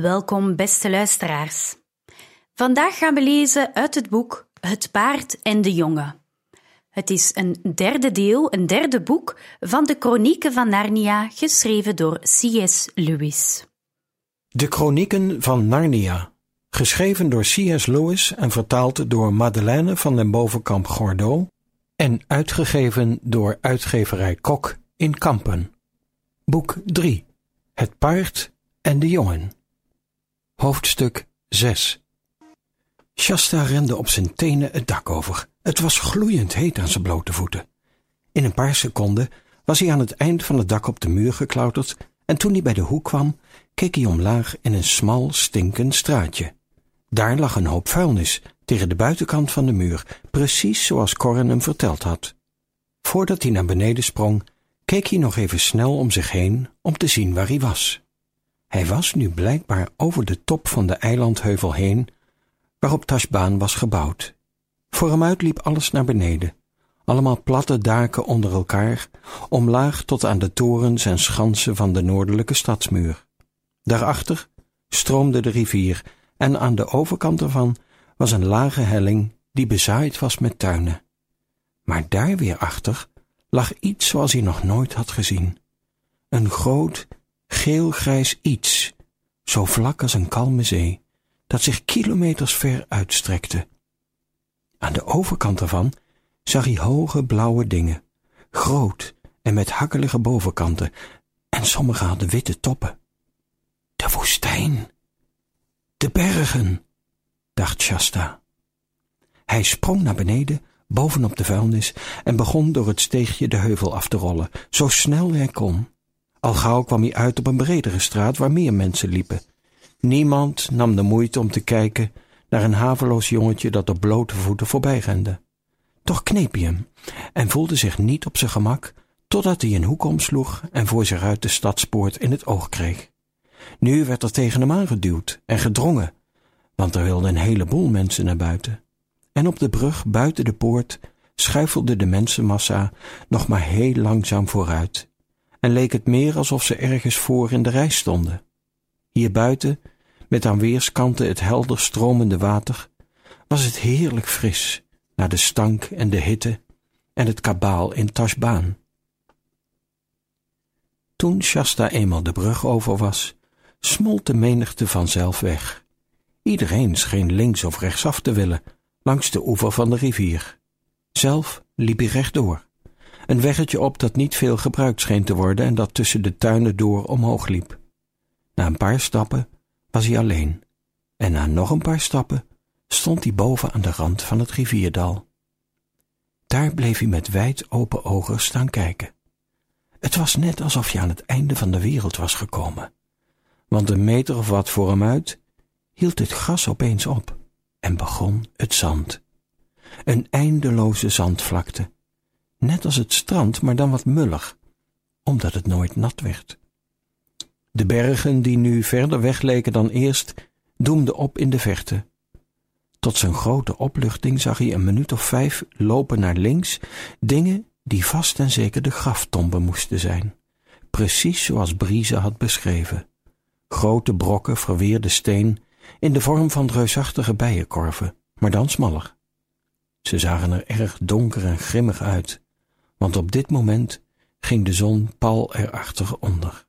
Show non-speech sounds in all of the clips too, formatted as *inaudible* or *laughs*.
Welkom, beste luisteraars. Vandaag gaan we lezen uit het boek Het paard en de jongen. Het is een derde deel, een derde boek van de Chronieken van Narnia, geschreven door C.S. Lewis. De Chronieken van Narnia, geschreven door C.S. Lewis en vertaald door Madeleine van den Bovenkamp Gordeau en uitgegeven door uitgeverij Kok in Kampen. Boek 3 Het paard en de jongen. Hoofdstuk 6 Shasta rende op zijn tenen het dak over. Het was gloeiend heet aan zijn blote voeten. In een paar seconden was hij aan het eind van het dak op de muur geklauterd en toen hij bij de hoek kwam, keek hij omlaag in een smal, stinkend straatje. Daar lag een hoop vuilnis tegen de buitenkant van de muur, precies zoals Corrin hem verteld had. Voordat hij naar beneden sprong, keek hij nog even snel om zich heen om te zien waar hij was. Hij was nu blijkbaar over de top van de eilandheuvel heen, waarop Tashbaan was gebouwd. Voor hem uit liep alles naar beneden, allemaal platte daken onder elkaar, omlaag tot aan de torens en schansen van de noordelijke stadsmuur. Daarachter stroomde de rivier en aan de overkant ervan was een lage helling die bezaaid was met tuinen. Maar daar weer achter lag iets zoals hij nog nooit had gezien. Een groot, geel-grijs iets, zo vlak als een kalme zee, dat zich kilometers ver uitstrekte. Aan de overkant ervan zag hij hoge blauwe dingen, groot en met hakkelige bovenkanten, en sommige hadden witte toppen. De woestijn. De bergen, dacht Shasta. Hij sprong naar beneden, bovenop de vuilnis, en begon door het steegje de heuvel af te rollen, zo snel hij kon. Al gauw kwam hij uit op een bredere straat waar meer mensen liepen. Niemand nam de moeite om te kijken naar een haveloos jongetje dat op blote voeten voorbij rende. Toch kneep hij hem en voelde zich niet op zijn gemak totdat hij een hoek omsloeg en voor zich uit de stadspoort in het oog kreeg. Nu werd er tegen hem aangeduwd en gedrongen, want er wilden een heleboel mensen naar buiten. En op de brug buiten de poort schuifelde de mensenmassa nog maar heel langzaam vooruit en leek het meer alsof ze ergens voor in de rij stonden. Hier buiten, met aan weerskanten het helder stromende water, was het heerlijk fris, naar de stank en de hitte en het kabaal in Tashbaan. Toen Shasta eenmaal de brug over was, smolt de menigte vanzelf weg. Iedereen scheen links of rechtsaf te willen, langs de oever van de rivier. Zelf liep hij rechtdoor. Een weggetje op dat niet veel gebruikt scheen te worden en dat tussen de tuinen door omhoog liep. Na een paar stappen was hij alleen, en na nog een paar stappen stond hij boven aan de rand van het rivierdal. Daar bleef hij met wijd open ogen staan kijken. Het was net alsof hij aan het einde van de wereld was gekomen, want een meter of wat voor hem uit hield het gras opeens op en begon het zand. Een eindeloze zandvlakte, net als het strand, maar dan wat mullig, omdat het nooit nat werd. De bergen, die nu verder weg leken dan eerst, doemden op in de verte. Tot zijn grote opluchting zag hij een minuut of vijf lopen naar links, dingen die vast en zeker de graftomben moesten zijn, precies zoals Brise had beschreven. Grote brokken verweerde steen in de vorm van reusachtige bijenkorven, maar dan smaller. Ze zagen er erg donker en grimmig uit, want op dit moment ging de zon pal erachter onder.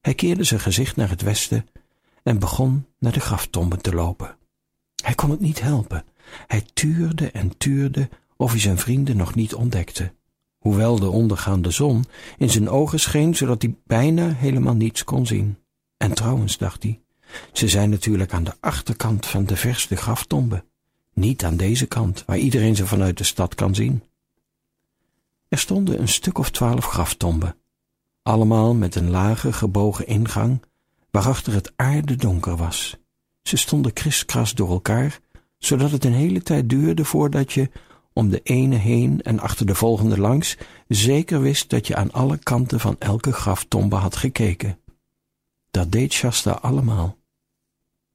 Hij keerde zijn gezicht naar het westen en begon naar de graftomben te lopen. Hij kon het niet helpen. Hij tuurde en tuurde of hij zijn vrienden nog niet ontdekte, hoewel de ondergaande zon in zijn ogen scheen zodat hij bijna helemaal niets kon zien. En trouwens, dacht hij, ze zijn natuurlijk aan de achterkant van de verste graftombe, niet aan deze kant, waar iedereen ze vanuit de stad kan zien. Er stonden een stuk of twaalf graftomben, allemaal met een lage gebogen ingang, waarachter het aarde donker was. Ze stonden kriskras door elkaar, zodat het een hele tijd duurde voordat je, om de ene heen en achter de volgende langs, zeker wist dat je aan alle kanten van elke graftombe had gekeken. Dat deed Shasta allemaal.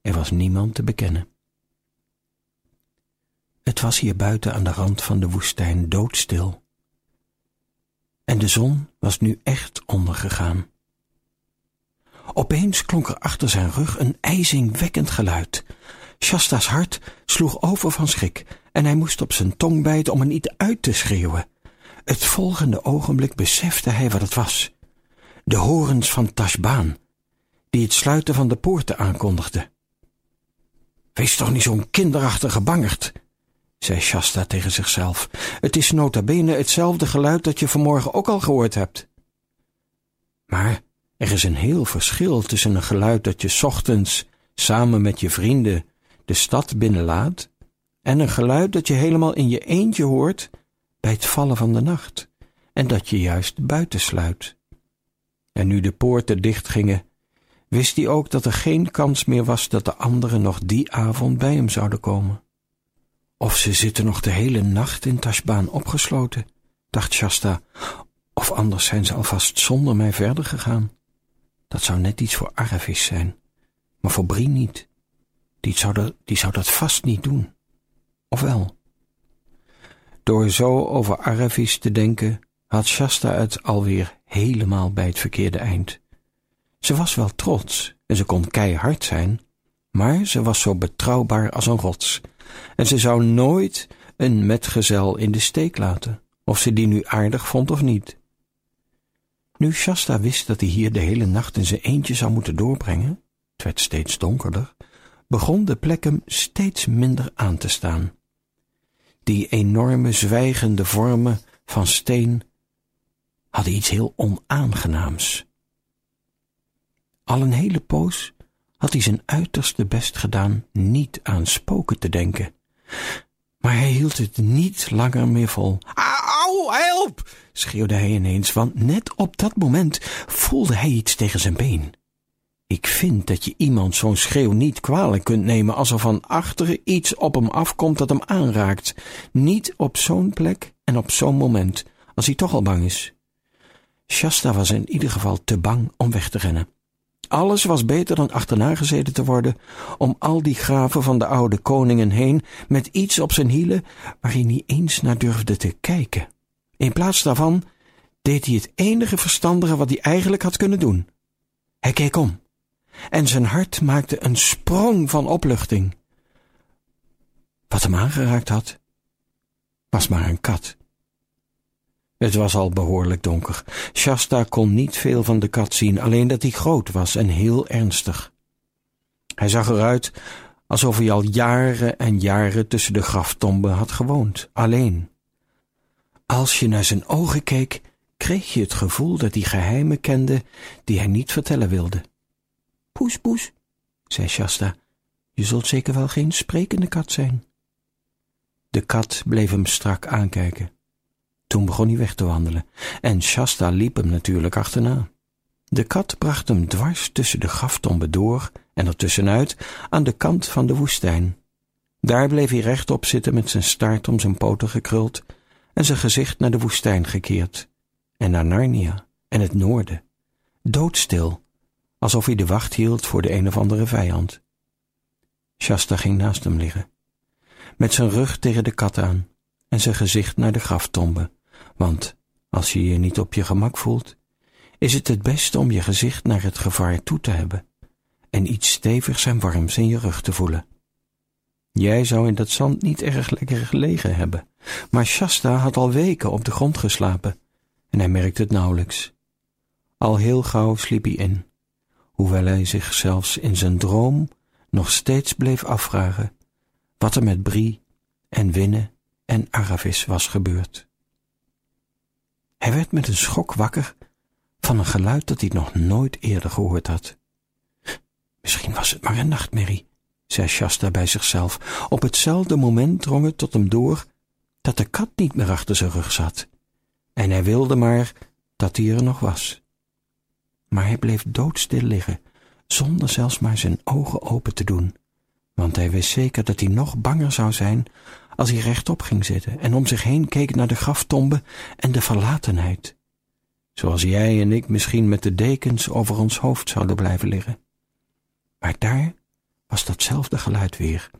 Er was niemand te bekennen. Het was hier buiten aan de rand van de woestijn doodstil. En de zon was nu echt ondergegaan. Opeens klonk er achter zijn rug een ijzingwekkend geluid. Shasta's hart sloeg over van schrik en hij moest op zijn tong bijten om er niet uit te schreeuwen. Het volgende ogenblik besefte hij wat het was. De horens van Tashbaan, die het sluiten van de poorten aankondigden. Wees toch niet zo'n kinderachtige bangerd, zei Shasta tegen zichzelf. Het is nota bene hetzelfde geluid dat je vanmorgen ook al gehoord hebt. Maar er is een heel verschil tussen een geluid dat je ochtends samen met je vrienden de stad binnenlaat en een geluid dat je helemaal in je eentje hoort bij het vallen van de nacht en dat je juist buiten sluit. En nu de poorten dichtgingen, wist hij ook dat er geen kans meer was dat de anderen nog die avond bij hem zouden komen. Of ze zitten nog de hele nacht in Tashbaan opgesloten, dacht Shasta, of anders zijn ze alvast zonder mij verder gegaan. Dat zou net iets voor Aravis zijn, maar voor Brie niet. Die zou, dat, die zou dat vast niet doen. Of wel? Door zo over Aravis te denken, had Shasta het alweer helemaal bij het verkeerde eind. Ze was wel trots en ze kon keihard zijn, maar ze was zo betrouwbaar als een rots en ze zou nooit een metgezel in de steek laten, of ze die nu aardig vond of niet. Nu Shasta wist dat hij hier de hele nacht in zijn eentje zou moeten doorbrengen, het werd steeds donkerder, begon de plek hem steeds minder aan te staan. Die enorme zwijgende vormen van steen hadden iets heel onaangenaams. Al een hele poos had hij zijn uiterste best gedaan niet aan spoken te denken. Maar hij hield het niet langer meer vol. Auw, help! schreeuwde hij ineens, want net op dat moment voelde hij iets tegen zijn been. Ik vind dat je iemand zo'n schreeuw niet kwalijk kunt nemen als er van achteren iets op hem afkomt dat hem aanraakt. Niet op zo'n plek en op zo'n moment, als hij toch al bang is. Shasta was in ieder geval te bang om weg te rennen. Alles was beter dan achterna gezeten te worden om al die graven van de oude koningen heen met iets op zijn hielen waar hij niet eens naar durfde te kijken. In plaats daarvan deed hij het enige verstandige wat hij eigenlijk had kunnen doen. Hij keek om en zijn hart maakte een sprong van opluchting. Wat hem aangeraakt had, was maar een kat. Het was al behoorlijk donker. Shasta kon niet veel van de kat zien, alleen dat hij groot was en heel ernstig. Hij zag eruit alsof hij al jaren en jaren tussen de graftomben had gewoond, alleen. Als je naar zijn ogen keek, kreeg je het gevoel dat hij geheimen kende die hij niet vertellen wilde. Poes, poes, zei Shasta, je zult zeker wel geen sprekende kat zijn. De kat bleef hem strak aankijken. Toen begon hij weg te wandelen en Shasta liep hem natuurlijk achterna. De kat bracht hem dwars tussen de graftomben door en ertussenuit aan de kant van de woestijn. Daar bleef hij rechtop zitten met zijn staart om zijn poten gekruld en zijn gezicht naar de woestijn gekeerd en naar Narnia en het noorden, doodstil, alsof hij de wacht hield voor de een of andere vijand. Shasta ging naast hem liggen, met zijn rug tegen de kat aan en zijn gezicht naar de graftomben want als je je niet op je gemak voelt, is het het beste om je gezicht naar het gevaar toe te hebben en iets stevigs en warms in je rug te voelen. Jij zou in dat zand niet erg lekker gelegen hebben, maar Shasta had al weken op de grond geslapen en hij merkte het nauwelijks. Al heel gauw sliep hij in, hoewel hij zich zelfs in zijn droom nog steeds bleef afvragen wat er met Brie en Winne en Aravis was gebeurd. Hij werd met een schok wakker van een geluid dat hij nog nooit eerder gehoord had. Misschien was het maar een nachtmerrie, zei Shasta bij zichzelf. Op hetzelfde moment drong het tot hem door dat de kat niet meer achter zijn rug zat, En hij wilde maar dat hij er nog was. Maar hij bleef doodstil liggen, zonder zelfs maar zijn ogen open te doen, want hij wist zeker dat hij nog banger zou zijn als hij rechtop ging zitten en om zich heen keek naar de graftombe en de verlatenheid, zoals jij en ik misschien met de dekens over ons hoofd zouden blijven liggen. Maar daar was datzelfde geluid weer,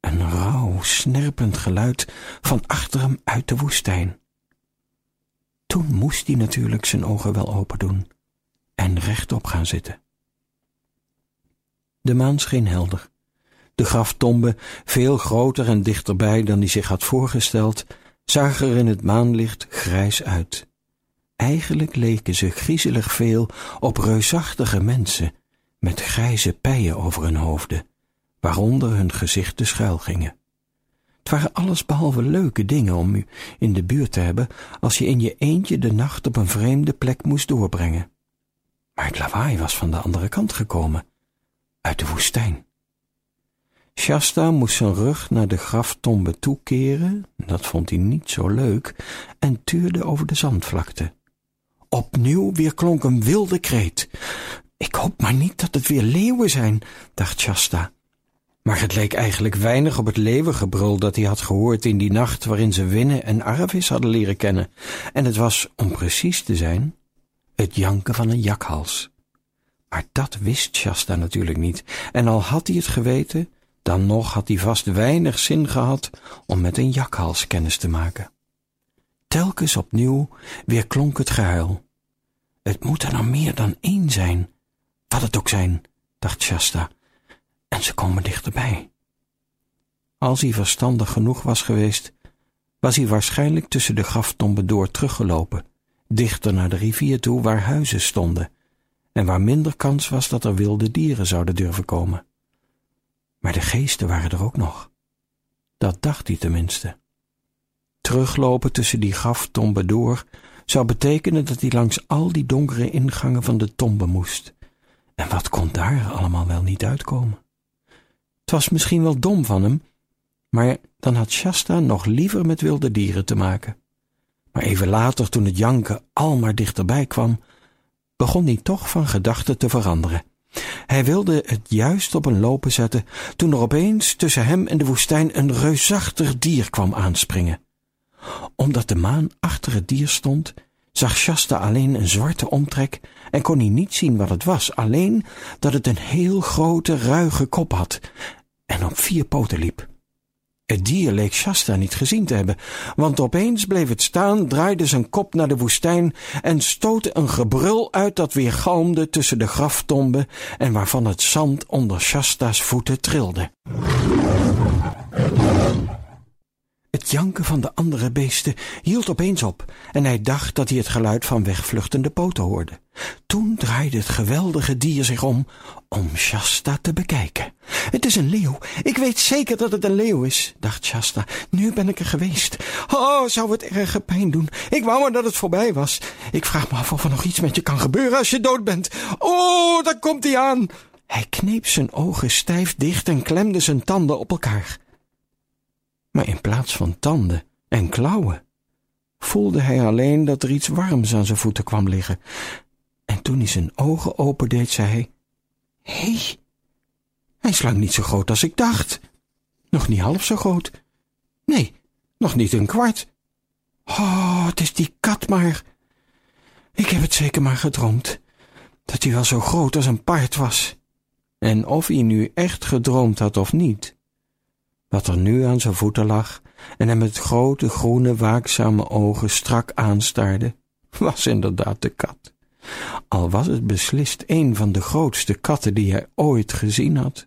een rauw, snerpend geluid van achter hem uit de woestijn. Toen moest hij natuurlijk zijn ogen wel open doen en rechtop gaan zitten. De maan scheen helder. De graftombe, veel groter en dichterbij dan hij zich had voorgesteld, zag er in het maanlicht grijs uit. Eigenlijk leken ze griezelig veel op reusachtige mensen met grijze pijen over hun hoofden, waaronder hun gezichten schuil gingen. Het waren allesbehalve leuke dingen om u in de buurt te hebben als je in je eentje de nacht op een vreemde plek moest doorbrengen. Maar het lawaai was van de andere kant gekomen, uit de woestijn. Shasta moest zijn rug naar de graftombe toekeren, dat vond hij niet zo leuk, en tuurde over de zandvlakte. Opnieuw weer klonk een wilde kreet. Ik hoop maar niet dat het weer leeuwen zijn, dacht Shasta. Maar het leek eigenlijk weinig op het leeuwengebrul dat hij had gehoord in die nacht waarin ze Winnen en Arvis hadden leren kennen. En het was, om precies te zijn, het janken van een jakhals. Maar dat wist Shasta natuurlijk niet, en al had hij het geweten, dan nog had hij vast weinig zin gehad om met een jakhals kennis te maken. Telkens opnieuw weer klonk het gehuil. Het moet er nou meer dan één zijn, wat het ook zijn, dacht Shasta, en ze komen dichterbij. Als hij verstandig genoeg was geweest, was hij waarschijnlijk tussen de graftomben door teruggelopen, dichter naar de rivier toe waar huizen stonden, en waar minder kans was dat er wilde dieren zouden durven komen. Maar de geesten waren er ook nog. Dat dacht hij tenminste. Teruglopen tussen die graftomben door zou betekenen dat hij langs al die donkere ingangen van de tombe moest. En wat kon daar allemaal wel niet uitkomen? Het was misschien wel dom van hem, maar dan had Shasta nog liever met wilde dieren te maken. Maar even later, toen het janken al maar dichterbij kwam, begon hij toch van gedachten te veranderen. Hij wilde het juist op een lopen zetten, toen er opeens tussen hem en de woestijn een reusachtig dier kwam aanspringen. Omdat de maan achter het dier stond, zag Shasta alleen een zwarte omtrek en kon hij niet zien wat het was, alleen dat het een heel grote, ruige kop had en op vier poten liep. Het dier leek Shasta niet gezien te hebben, want opeens bleef het staan, draaide zijn kop naar de woestijn en stootte een gebrul uit dat weer galmde tussen de graftomben en waarvan het zand onder Shasta's voeten trilde. Het janken van de andere beesten hield opeens op en hij dacht dat hij het geluid van wegvluchtende poten hoorde. Toen draaide het geweldige dier zich om om Shasta te bekijken. Het is een leeuw. Ik weet zeker dat het een leeuw is, dacht Shasta. Nu ben ik er geweest. Oh, zou het erge pijn doen. Ik wou maar dat het voorbij was. Ik vraag me af of er nog iets met je kan gebeuren als je dood bent. Oh, daar komt hij aan. Hij kneep zijn ogen stijf dicht en klemde zijn tanden op elkaar maar in plaats van tanden en klauwen voelde hij alleen dat er iets warms aan zijn voeten kwam liggen. En toen hij zijn ogen opendeed, zei hij: Hé, hey, hij is lang niet zo groot als ik dacht. Nog niet half zo groot. Nee, nog niet een kwart. Oh, het is die kat maar. Ik heb het zeker maar gedroomd, dat hij wel zo groot als een paard was. En of hij nu echt gedroomd had of niet, wat er nu aan zijn voeten lag en hem met grote groene waakzame ogen strak aanstaarde, *laughs* was inderdaad de kat. Al was het beslist een van de grootste katten die hij ooit gezien had.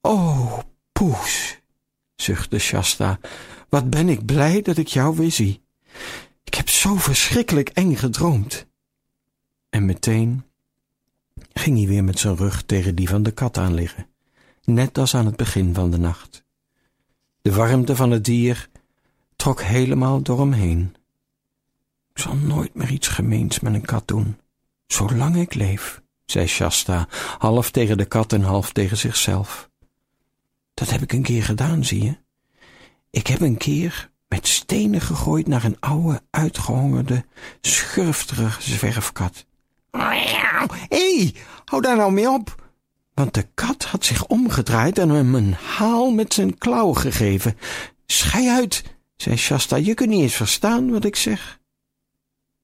O, poes, zuchtte Shasta, wat ben ik blij dat ik jou weer zie. Ik heb zo verschrikkelijk eng gedroomd. En meteen ging hij weer met zijn rug tegen die van de kat aan liggen, net als aan het begin van de nacht. De warmte van het dier trok helemaal door hem heen. Ik zal nooit meer iets gemeens met een kat doen, zolang ik leef, zei Shasta, half tegen de kat en half tegen zichzelf. Dat heb ik een keer gedaan, zie je. Ik heb een keer met stenen gegooid naar een oude, uitgehongerde, schurftige zwerfkat. Hé, hey, hou daar nou mee op! Want de kat had zich omgedraaid en hem een haal met zijn klauw gegeven. Schei uit, zei Shasta, je kunt niet eens verstaan wat ik zeg.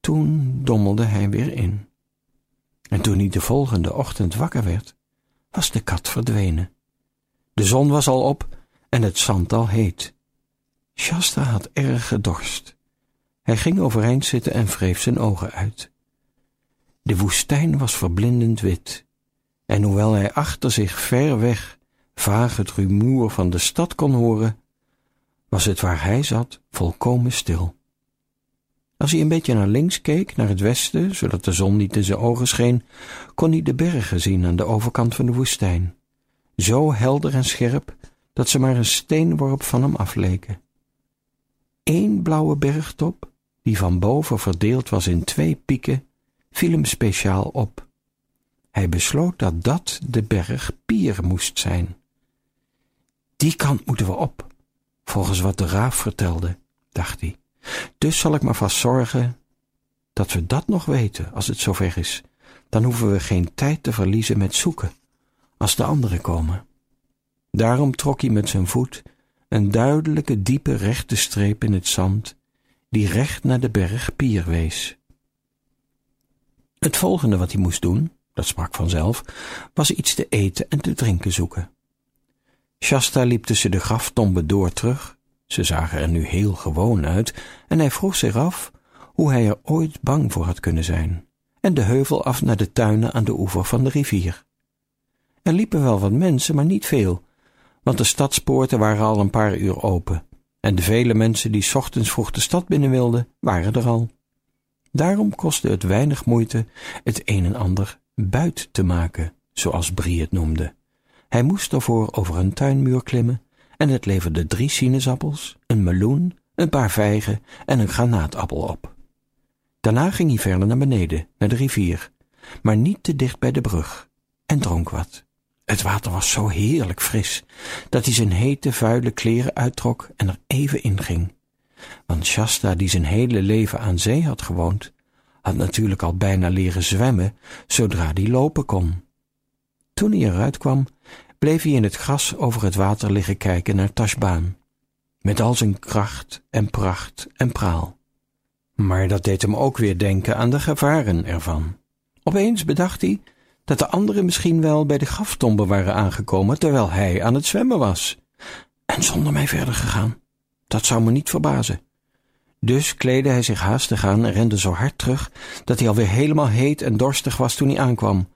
Toen dommelde hij weer in. En toen hij de volgende ochtend wakker werd, was de kat verdwenen. De zon was al op en het zand al heet. Shasta had erg gedorst. Hij ging overeind zitten en wreef zijn ogen uit. De woestijn was verblindend wit, en hoewel hij achter zich ver weg vaag het rumoer van de stad kon horen, was het waar hij zat volkomen stil. Als hij een beetje naar links keek, naar het westen, zodat de zon niet in zijn ogen scheen, kon hij de bergen zien aan de overkant van de woestijn, zo helder en scherp dat ze maar een steenworp van hem afleken. Eén blauwe bergtop, die van boven verdeeld was in twee pieken, viel hem speciaal op. Hij besloot dat dat de berg Pier moest zijn. Die kant moeten we op, volgens wat de raaf vertelde, dacht hij. Dus zal ik maar vast zorgen dat we dat nog weten als het zover is. Dan hoeven we geen tijd te verliezen met zoeken als de anderen komen. Daarom trok hij met zijn voet een duidelijke, diepe, rechte streep in het zand, die recht naar de berg Pier wees. Het volgende wat hij moest doen, dat sprak vanzelf, was iets te eten en te drinken zoeken. Shasta liep tussen de graftomben door terug. Ze zagen er nu heel gewoon uit, en hij vroeg zich af hoe hij er ooit bang voor had kunnen zijn, en de heuvel af naar de tuinen aan de oever van de rivier. Er liepen wel wat mensen, maar niet veel, want de stadspoorten waren al een paar uur open, en de vele mensen die ochtends vroeg de stad binnen wilden, waren er al. Daarom kostte het weinig moeite het een en ander buit te maken, zoals Brie het noemde. Hij moest daarvoor over een tuinmuur klimmen en het leverde drie sinaasappels, een meloen, een paar vijgen en een granaatappel op. Daarna ging hij verder naar beneden, naar de rivier, maar niet te dicht bij de brug, en dronk wat. Het water was zo heerlijk fris, dat hij zijn hete, vuile kleren uittrok en er even inging. Want Shasta, die zijn hele leven aan zee had gewoond, had natuurlijk al bijna leren zwemmen zodra hij lopen kon. Toen hij eruit kwam, bleef hij in het gras over het water liggen kijken naar Tashbaan, met al zijn kracht en pracht en praal. Maar dat deed hem ook weer denken aan de gevaren ervan. Opeens bedacht hij dat de anderen misschien wel bij de graftombe waren aangekomen terwijl hij aan het zwemmen was. En zonder mij verder gegaan. Dat zou me niet verbazen. Dus kleedde hij zich haastig aan en rende zo hard terug dat hij alweer helemaal heet en dorstig was toen hij aankwam,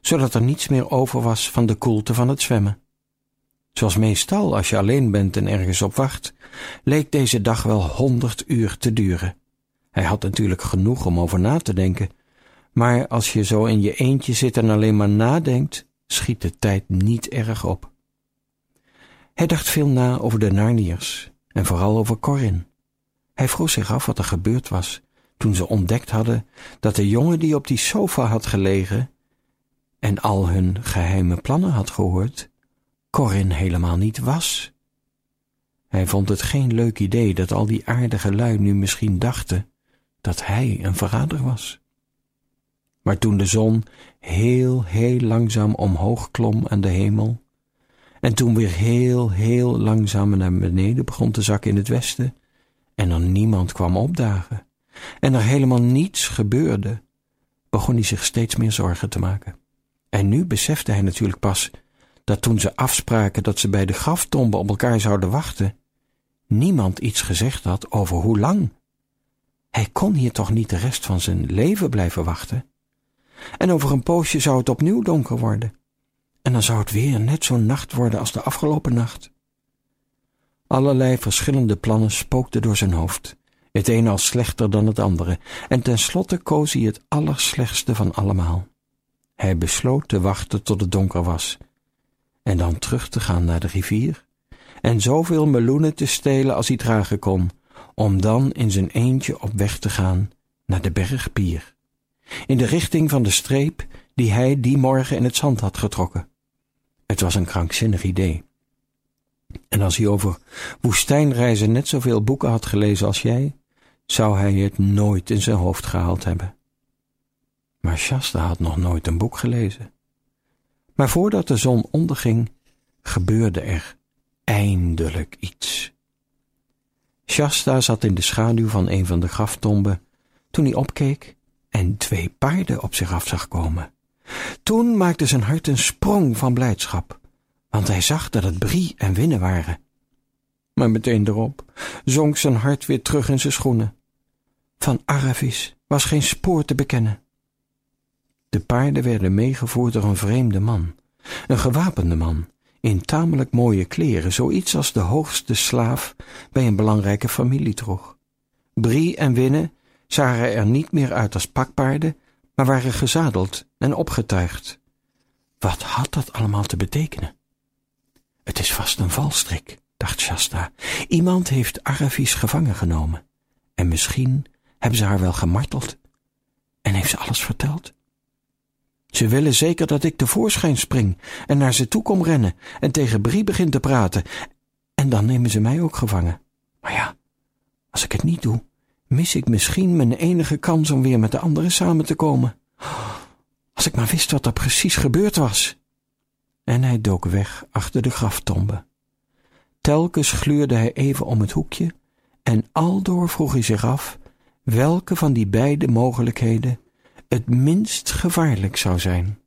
zodat er niets meer over was van de koelte van het zwemmen. Zoals meestal als je alleen bent en ergens op wacht, leek deze dag wel honderd uur te duren. Hij had natuurlijk genoeg om over na te denken, maar als je zo in je eentje zit en alleen maar nadenkt, schiet de tijd niet erg op. Hij dacht veel na over de Narniërs en vooral over Corin. Hij vroeg zich af wat er gebeurd was toen ze ontdekt hadden dat de jongen die op die sofa had gelegen en al hun geheime plannen had gehoord, Corin helemaal niet was. Hij vond het geen leuk idee dat al die aardige lui nu misschien dachten dat hij een verrader was. Maar toen de zon heel, heel langzaam omhoog klom aan de hemel, en toen weer heel, heel langzaam naar beneden begon te zakken in het westen, en er niemand kwam opdagen, en er helemaal niets gebeurde, begon hij zich steeds meer zorgen te maken. En nu besefte hij natuurlijk pas dat toen ze afspraken dat ze bij de graftombe op elkaar zouden wachten, niemand iets gezegd had over hoe lang. Hij kon hier toch niet de rest van zijn leven blijven wachten? En over een poosje zou het opnieuw donker worden. En dan zou het weer net zo'n nacht worden als de afgelopen nacht. Allerlei verschillende plannen spookten door zijn hoofd, het een al slechter dan het andere, en tenslotte koos hij het allerslechtste van allemaal. Hij besloot te wachten tot het donker was, en dan terug te gaan naar de rivier, en zoveel meloenen te stelen als hij dragen kon, om dan in zijn eentje op weg te gaan naar de berg Pier, in de richting van de streep die hij die morgen in het zand had getrokken. Het was een krankzinnig idee. En als hij over woestijnreizen net zoveel boeken had gelezen als jij, zou hij het nooit in zijn hoofd gehaald hebben. Maar Shasta had nog nooit een boek gelezen. Maar voordat de zon onderging, gebeurde er eindelijk iets. Shasta zat in de schaduw van een van de graftomben toen hij opkeek en twee paarden op zich af zag komen. Toen maakte zijn hart een sprong van blijdschap, want hij zag dat het Brie en Winnen waren. Maar meteen erop zonk zijn hart weer terug in zijn schoenen. Van Aravis was geen spoor te bekennen. De paarden werden meegevoerd door een vreemde man, een gewapende man, in tamelijk mooie kleren, zoiets als de hoogste slaaf bij een belangrijke familie droeg. Brie en Winne zagen er niet meer uit als pakpaarden, maar waren gezadeld en opgetuigd. Wat had dat allemaal te betekenen? Het is vast een valstrik, dacht Shasta. Iemand heeft Aravis gevangen genomen. En misschien hebben ze haar wel gemarteld. En heeft ze alles verteld? Ze willen zeker dat ik tevoorschijn spring en naar ze toe kom rennen en tegen Brie begin te praten. En dan nemen ze mij ook gevangen. Maar ja, als ik het niet doe, mis ik misschien mijn enige kans om weer met de anderen samen te komen. Als ik maar wist wat er precies gebeurd was. En hij dook weg achter de graftombe. Telkens gluurde hij even om het hoekje en aldoor vroeg hij zich af welke van die beide mogelijkheden het minst gevaarlijk zou zijn.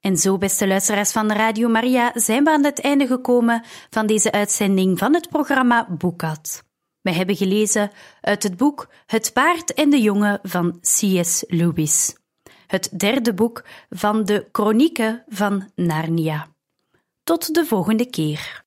En zo, beste luisteraars van Radio Maria, zijn we aan het einde gekomen van deze uitzending van het programma Boekat. We hebben gelezen uit het boek Het paard en de jongen van C.S. Lewis, het derde boek van de Chronieken van Narnia. Tot de volgende keer.